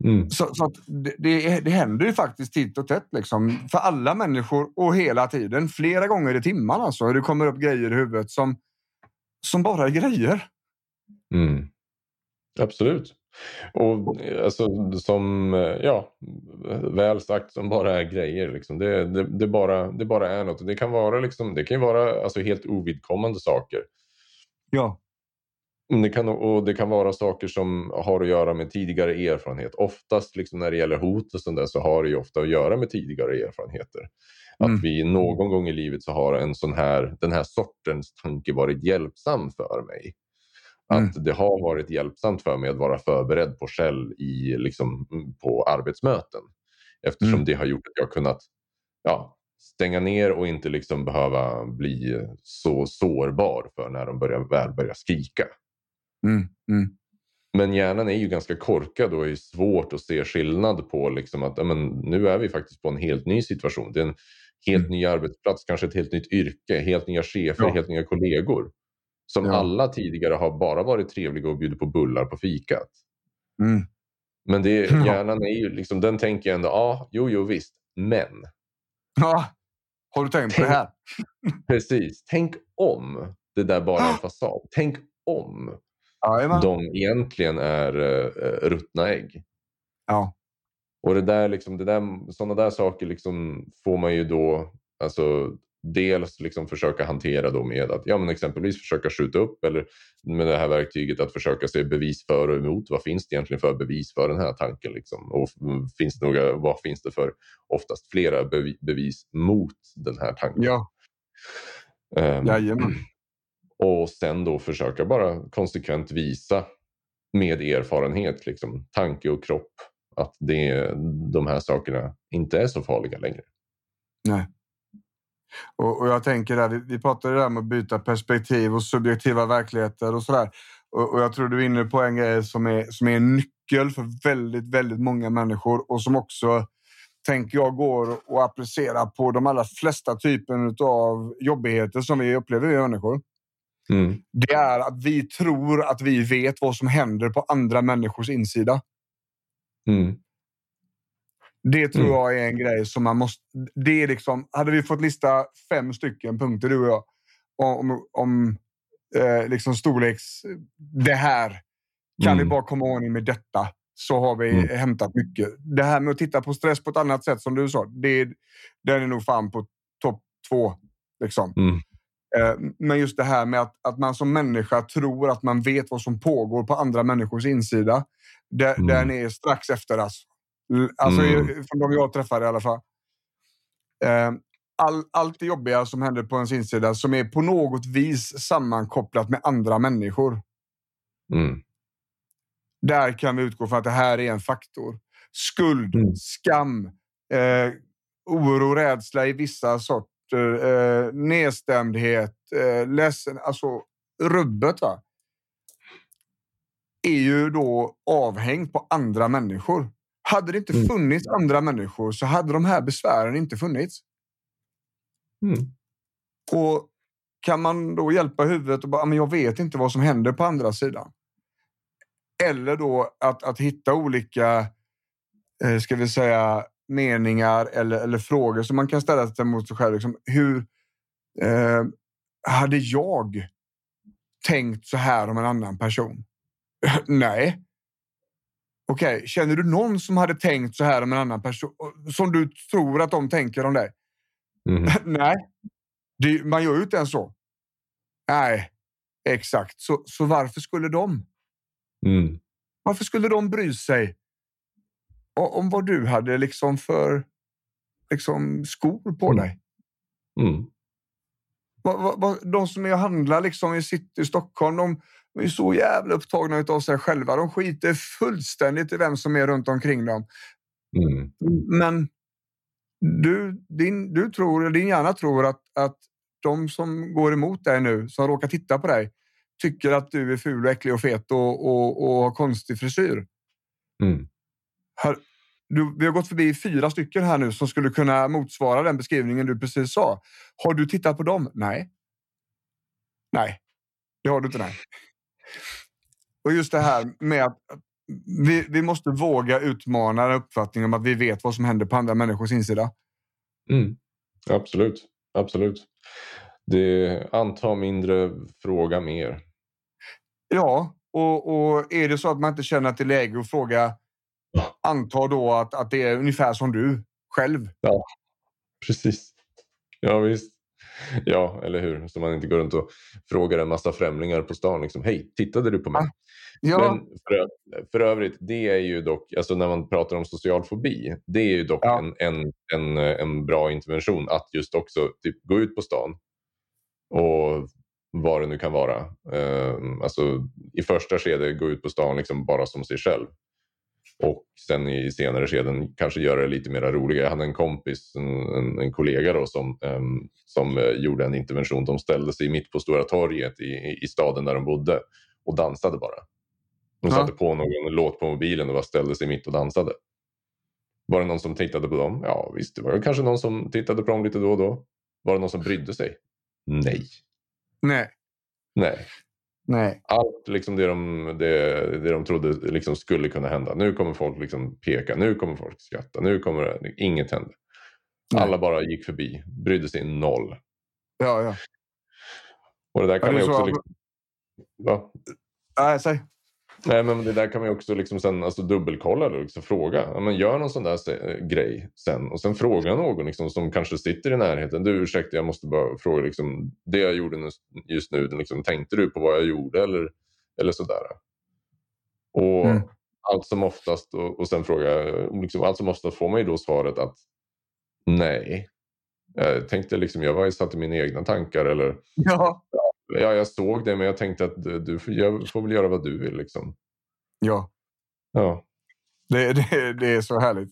Mm. Så, så det, det, händer ju faktiskt titt och tätt liksom, för alla människor och hela tiden. Flera gånger i timmen alltså. Det kommer upp grejer i huvudet som, som bara är grejer. Mm. Absolut. Och alltså, som, ja, väl sagt, som bara är grejer. Liksom. Det, det, det, bara, det bara är något. Det kan vara, liksom, det kan vara alltså, helt ovidkommande saker. Ja. Det kan, och det kan vara saker som har att göra med tidigare erfarenhet. Oftast liksom när det gäller hot och sånt där, så har det ju ofta att göra med tidigare erfarenheter. Mm. Att vi någon gång i livet så har en sån här, den här sortens tanke varit hjälpsam för mig. Mm. Att det har varit hjälpsamt för mig att vara förberedd på skäll i, liksom, på arbetsmöten. Eftersom mm. det har gjort att jag kunnat ja, stänga ner och inte liksom behöva bli så sårbar för när de börjar, väl börjar skrika. Mm, mm. Men hjärnan är ju ganska korkad och är svårt att se skillnad på liksom att men, nu är vi faktiskt på en helt ny situation. Det är en helt mm. ny arbetsplats, kanske ett helt nytt yrke, helt nya chefer, ja. helt nya kollegor. Som Ja. alla tidigare har bara varit trevliga och bjudit på bullar på fikat. Mm. Men det, (laughs) hjärnan är ju liksom, den tänker jag ändå, ja, jo, jo, visst. Men, Ja. Har du tänkt på det här? (laughs) precis. Tänk om det där bara är en (gasps) fasad. Tänk om Jajamän. de egentligen är uh, ruttna ägg. Ja. Och det där, liksom, det där, sådana där saker liksom får man ju då alltså, dels liksom försöka hantera då med att ja, men exempelvis försöka skjuta upp eller med det här verktyget att försöka se bevis för och emot. Vad finns det egentligen för bevis för den här tanken? Liksom? Och mm, finns det några, vad finns det för oftast flera bevi- bevis mot den här tanken? Ja. Ehm, Jajamän och sen då försöka bara konsekvent visa med erfarenhet, liksom, tanke och kropp, att det, de här sakerna inte är så farliga längre. Nej. Och, och jag tänker där, vi, vi pratade där om att byta perspektiv och subjektiva verkligheter och sådär. Och, och jag tror du är inne på en grej som är, som är en nyckel för väldigt, väldigt många människor och som också tänker jag går att applicera på de allra flesta typen av jobbigheter som vi upplever vi människor. Mm. Det är att vi tror att vi vet vad som händer på andra människors insida. Mm. Det tror Mm. jag är en grej som man måste... Det är liksom, hade vi fått lista fem stycken punkter, du och jag, om, om eh, liksom storleks... Det här. Kan Mm. vi bara komma ordning med detta så har vi Mm. hämtat mycket. Det här med att titta på stress på ett annat sätt, som du sa, det, den är nog fan på topp två. Liksom. Eh, Men just det här med att, att man som människa tror att man vet vad som pågår på andra människors insida. Där, Mm. Den är strax efter. Alltså, L- alltså Mm. från de jag träffar i alla fall. Eh, All, allt det jobbiga som händer på ens insida som är på något vis sammankopplat med andra människor. Mm. Där kan vi utgå från att det här är en faktor. Skuld, Mm. skam, eh, oro, rädsla i vissa sorter, eh, nedstämdhet, eh, ledsen. Alltså rubbet va? är ju då avhängt på andra människor. Hade det inte Mm. funnits andra människor så hade de här besvären inte funnits. Mm. Och kan man då hjälpa huvudet och bara, "Ah, men jag vet inte vad som händer på andra sidan. Eller då att, att hitta olika, eh, ska vi säga, meningar eller, eller frågor som man kan ställa sig mot sig själv. Liksom, hur eh, hade jag tänkt så här om en annan person? (laughs) Nej. Okej, känner du någon som hade tänkt så här om en annan person? Som du tror att de tänker om dig? Mm. (laughs) Nej, det, man gör ju inte ens så. Nej, exakt. Så, så varför skulle de? Mm. Varför skulle de bry sig om vad du hade liksom för liksom, skor på Mm. dig? Mm. Va- va- va- De som är och handlar liksom i city i Stockholm, de är så jävla upptagna av sig själva. De skiter fullständigt i vem som är runt omkring dem. Mm. Men du, din, du tror, din hjärna tror att, att de som går emot dig nu, som råkar titta på dig, tycker att du är ful och äcklig och fet och, och, och har konstig frisyr. Mm. Här, du, vi har gått förbi fyra stycken här nu som skulle kunna motsvara den beskrivningen du precis sa. Har du tittat på dem? Nej. Nej, det har du inte. Nej. Och just det här med att att vi, vi måste våga utmana uppfattningen om att vi vet vad som händer på andra människors insida. Mm. Absolut. Absolut. Det anta mindre, fråga mer. Ja, och, och är det så att man inte känner att det är läge att fråga, Ja. anta då att, att det är ungefär som du själv. Precis. Ja, visst. Ja, eller hur? Så man inte går runt och frågar en massa främlingar på stan. Liksom, Hej, tittade du på mig? Ah, Ja, Men för, för övrigt, det är ju dock, alltså när man pratar om social fobi, det är ju dock Ja. en, en, en, en bra intervention att just också typ, gå ut på stan och vad det nu kan vara. Eh, alltså, I första skedet gå ut på stan liksom bara som sig själv. Och sen i senare skeden kanske göra det lite mer roligare. Jag hade en kompis, en, en, en kollega då, som, ehm, som eh, gjorde en intervention. De ställde sig mitt på Stora torget i, i, i staden där de bodde och dansade bara. De Ja. satte på någon låt på mobilen och bara ställde sig mitt och dansade. Var det någon som tittade på dem? Ja visst, det var kanske någon som tittade på dem lite då och då. Var det någon som brydde sig? Nej. nej. Nej. Nej. Allt liksom det, de, det, det de trodde liksom skulle kunna hända. Nu kommer folk liksom peka, nu kommer folk skratta, nu kommer det, inget hände. Nej. Alla bara gick förbi, brydde sig noll. Ja, ja. Och det där kan Ja, ju också... så- Liksom, va? Nej, säg. Nej, men det där kan man också liksom sen, alltså, dubbelkolla och liksom fråga. Ja, men gör någon sån där se- grej sen och sen fråga någon liksom, som kanske sitter i närheten. Du ursäkta, jag måste bara fråga. Liksom, det jag gjorde just nu, liksom, tänkte du på vad jag gjorde eller, eller sådär? Och Mm. allt som oftast och, och sen fråga, liksom, allt som oftast får man ju då svaret att nej. Jag tänkte liksom, jag var ju satt i mina egna tankar eller Ja. Ja, jag såg det men jag tänkte att du, jag får väl göra vad du vill liksom. Ja. Ja. Det, (laughs) det, det är så härligt.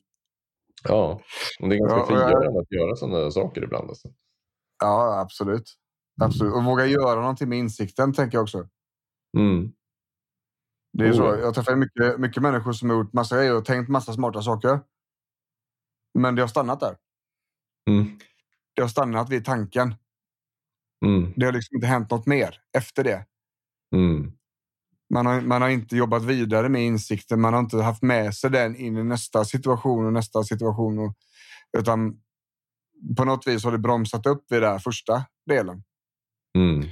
Ja, och det är ganska Ja, frigörande att göra sådana saker ibland. Alltså. Ja, absolut. absolut. Och våga göra någonting med insikten, tänker jag också. Mm. Det är Oh, så. ja. Jag träffar mycket, mycket människor som har gjort massa grejer och tänkt massa smarta saker. Men det har stannat där. Mm. Det har stannat vid tanken. Mm. Det har liksom inte hänt något mer efter det. Mm. Man har, man har inte jobbat vidare med insikten. Man har inte haft med sig den in i nästa situation och nästa situation. Och, utan på något vis har det bromsat upp vid den första delen. Mm.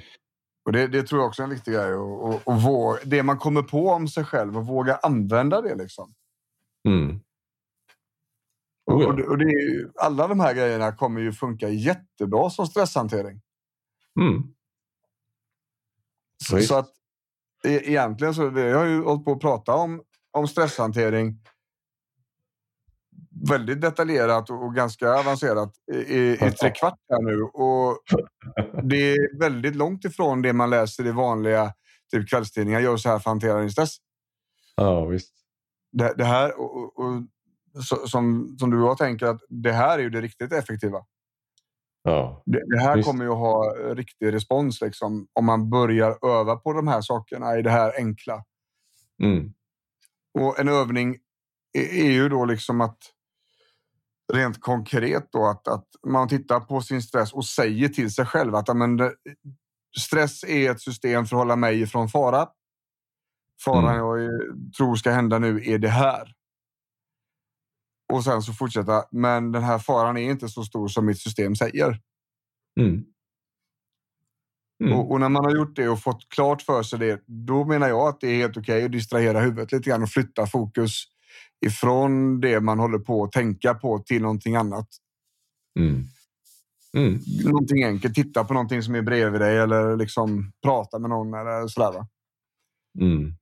Och det, det tror jag också är en viktig grej. Och, och, och våga, det man kommer på om sig själv och våga använda det. Liksom. Mm. Och, Oh ja. och det, och det alla de här grejerna kommer ju funka jättebra som stresshantering. Mm. Så, så att e- egentligen så vi har ju hållit på att prata om, om stresshantering väldigt detaljerat och, och ganska avancerat i, i, tre kvart här nu. Och det är väldigt långt ifrån det man läser i vanliga typ kvällstidningar. Gör så här för att hantera din stress. Ja, visst. Det, det här och, och, som, som du och jag tänker att det här är ju det riktigt effektiva. Ja. Det, det här Visst. kommer ju att ha riktig respons liksom, om man börjar öva på de här sakerna i det här enkla. Mm. Och en övning är, är ju då liksom att rent konkret då att, att man tittar på sin stress och säger till sig själv att ja, men, det- stress är ett system för att hålla mig ifrån fara. Faran Mm. jag är- tror ska hända nu är det här. Och sen så fortsätta. Men den här faran är inte så stor som mitt system säger. Mm. Mm. Och, och när man har gjort det och fått klart för sig det, då menar jag att det är helt okej att distrahera huvudet lite grann och flytta fokus ifrån det man håller på att tänka på till någonting annat. Mm. Mm. Någonting enkelt, titta på någonting som är bredvid dig eller liksom prata med någon eller sådär. Va? Mm.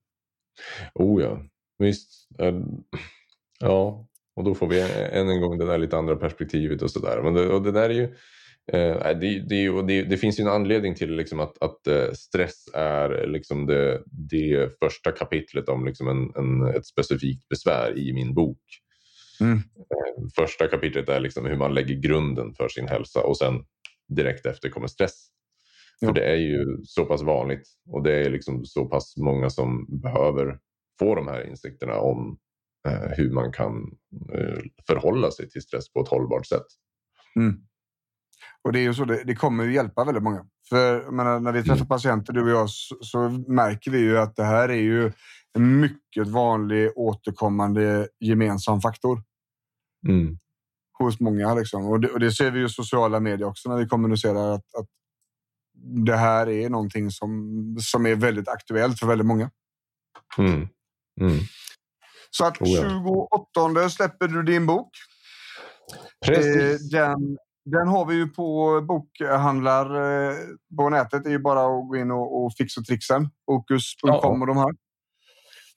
Oh ja, visst. Ja, och då får vi än en gång det där lite andra perspektivet och sådär. Men det, och det där är ju... Eh, det, det, det, det finns ju en anledning till liksom att, att eh, stress är liksom det, första kapitlet om liksom en, en, ett specifikt besvär i min bok. Mm. Eh, första kapitlet är liksom hur man lägger grunden för sin hälsa och sen direkt efter kommer stress. Ja. För det är ju så pass vanligt och det är liksom så pass många som behöver få de här insikterna om hur man kan eh, förhålla sig till stress på ett hållbart sätt. Mm. Och det är ju så, det, det kommer ju hjälpa väldigt många. För menar, när vi träffar Mm. patienter, du och jag, så, så märker vi ju att det här är ju en mycket vanlig återkommande gemensam faktor Mm. hos många. Liksom. Och, det, och det ser vi ju i sociala medier också när vi kommunicerar att, att det här är någonting som, som är väldigt aktuellt för väldigt många. Mm. Så att Oh ja. 28 släpper du din bok. Precis. Eh, den, den har vi ju på bokhandlar eh, på nätet. Det är ju bara att gå in och, och fixa trixen. Okus.com och de här.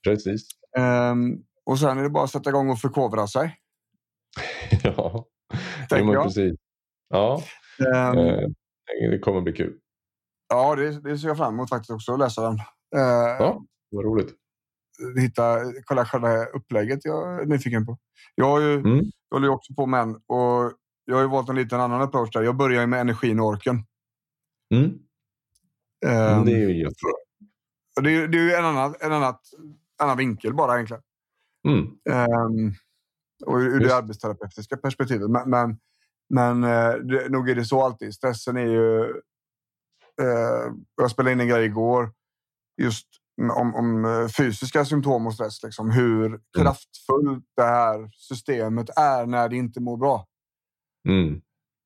Precis. Ehm, och sen är det bara att sätta igång och förkovra sig. (laughs) ja, jo, Tänker jag. precis. Ja, eh, det kommer bli kul. Ja, det, det ser jag fram emot faktiskt också att läsa den. Ehm, Ja, vad roligt. Hitta, kolla själva upplägget jag är nyfiken på. Jag, har ju, Mm. jag håller ju också på med en och jag har ju valt en liten annan approach där. Jag börjar ju med energin och orken. Mm. Men det är ju och det, är- det är ju en annan, en annat, annan vinkel bara egentligen. Mm. Ehm, och ur Just. det arbetsterapeutiska perspektivet. Men, men, men eh, det, nog är det så alltid. Stressen är ju Eh, jag spelade in en grej igår just om, om eh, fysiska symptom och stress. Liksom, hur mm. kraftfullt det här systemet är när det inte mår bra. Mm.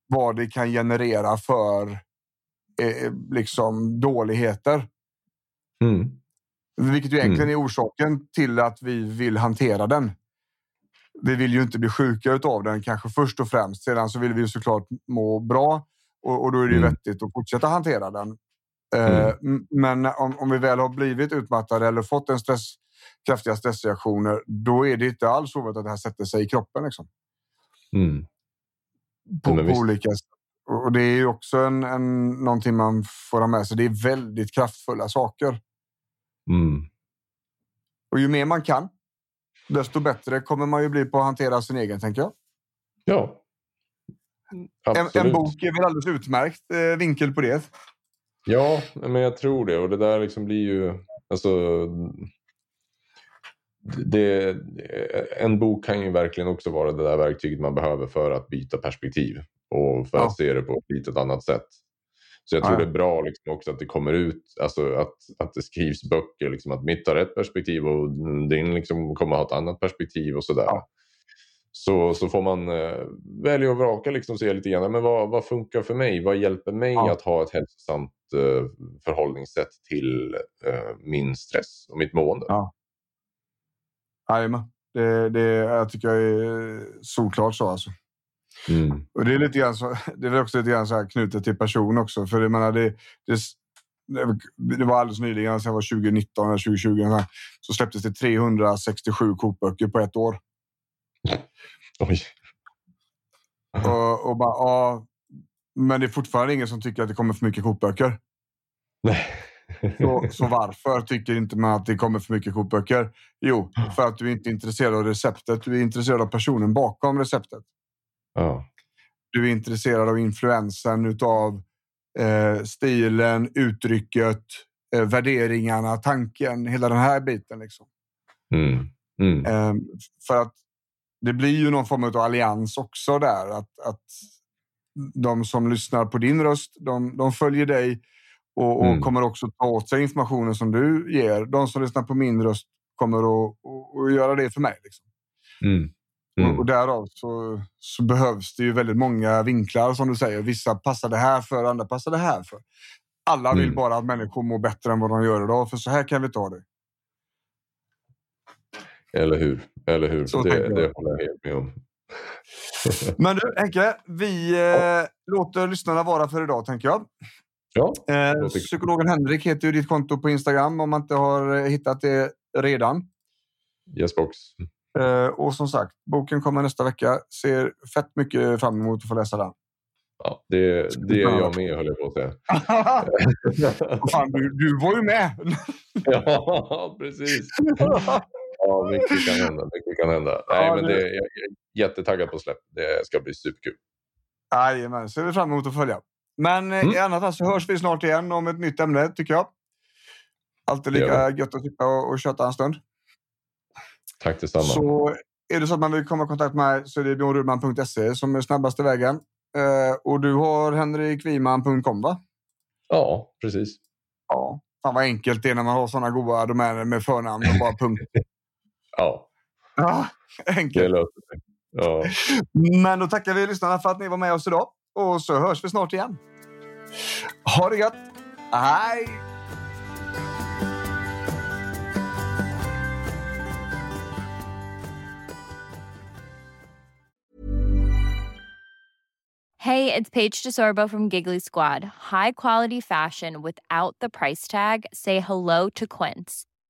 Vad det kan generera för eh, liksom dåligheter. Mm. Vilket ju egentligen mm. är orsaken till att vi vill hantera den. Vi vill ju inte bli sjuka av den kanske först och främst. Sedan så vill vi såklart må bra och, och då är det ju mm. vettigt att fortsätta hantera den. Eh, mm. Men om, om vi väl har blivit utmattade eller fått en stress, kraftiga stressreaktioner, då är det inte alls ovanligt att det här sätter sig i kroppen. Liksom. Mm. På, på olika sätt. Och det är ju också en, en, någonting man får ha med sig. Det är väldigt kraftfulla saker. Mm. Och ju mer man kan, desto bättre kommer man ju bli på att hantera sin egen, tänker jag. Ja. En, en, bok är väl alldeles utmärkt eh, vinkel på det. Ja, men jag tror det. Och det där liksom blir ju... Alltså, det, en bok kan ju verkligen också vara det där verktyget man behöver för att byta perspektiv och för ja. att se det på ett lite annat sätt. Så jag tror ja. det är bra liksom också att det kommer ut, alltså att, att det skrivs böcker, liksom att mitt har ett perspektiv och din liksom kommer ha ett annat perspektiv och sådär. Ja. Så, så får man eh, välja och vraka liksom se lite grann, men vad, vad funkar för mig? Vad hjälper mig att ha ett hälsosamt eh, förhållningssätt till eh, min stress och mitt mående? Ja. Jajamän. Det, det jag tycker jag är solklart så alltså. Mm. Och det är lite grann så, (laughs) det är också lite grann så här knutet till person också. För jag menar, det, det, det var alldeles nyligen, alltså var 2019 eller 2020, så släpptes det 367 kokböcker på ett år. Oj. Och, och bara, ja, men det är fortfarande ingen som tycker att det kommer för mycket kokböcker. Nej. Så, så, varför tycker inte man att det kommer för mycket kokböcker? Jo, för att du inte är intresserad av receptet. Du är intresserad av personen bakom receptet. Ja. Du är intresserad av influensen utav eh, stilen, uttrycket, eh, värderingarna, tanken, hela den här biten. Liksom. Mm. Mm. Eh, för att det blir ju någon form av allians också där. Att, att de som lyssnar på din röst, de, de följer dig och, och mm. kommer också ta åt sig informationen som du ger. De som lyssnar på min röst kommer att, att, att göra det för mig. Liksom. Mm. Mm. Och, och därav så, så, behövs det ju väldigt många vinklar som du säger. Vissa passar det här för, andra passar det här för. Alla vill mm. bara att människor mår bättre än vad de gör idag, för så här kan vi ta det. Eller hur? Eller hur? Så det, det håller jag helt med om. (laughs) Men du Henke, vi eh, låter lyssnarna vara för idag tänker jag. Ja, eh, psykologen Henrik heter ju ditt konto på Instagram om man inte har eh, hittat det redan. Yes box. Eh, och som sagt, boken kommer nästa vecka. Ser fett mycket fram emot att få läsa den. Ja, det, det är jag med höll jag på att säga. (laughs) Fan, du, du var ju med! (laughs) ja, precis. Ja, mycket kan hända. Mycket kan hända. Nej, ja, men det, jag är jättetaggad på släpp. Det ska bli superkul. Jajamän, ser vi fram emot att följa. Men eh, mm. i annat fall så hörs vi snart igen om ett nytt ämne, tycker jag. Alltid lika gött att sitta och, och köta en stund. Tack detsamma. Så är det så att man vill komma i kontakt med mig så är det bjornrudman.se som är snabbaste vägen. Eh, och du har henrikviman.com va? Ja, precis. Ja, fan vad enkelt det är när man har sådana goda domäner med förnamn och bara punkt. (laughs) ja. Ja, enkelt. Det. Ja. Men då tackar vi lyssnarna för att ni var med oss idag. Och så hörs vi snart igen. Ha det gött! Hej! Hey, it's Paige DeSorbo from Giggly Squad. High quality fashion without the price tag. Say hello to Quince.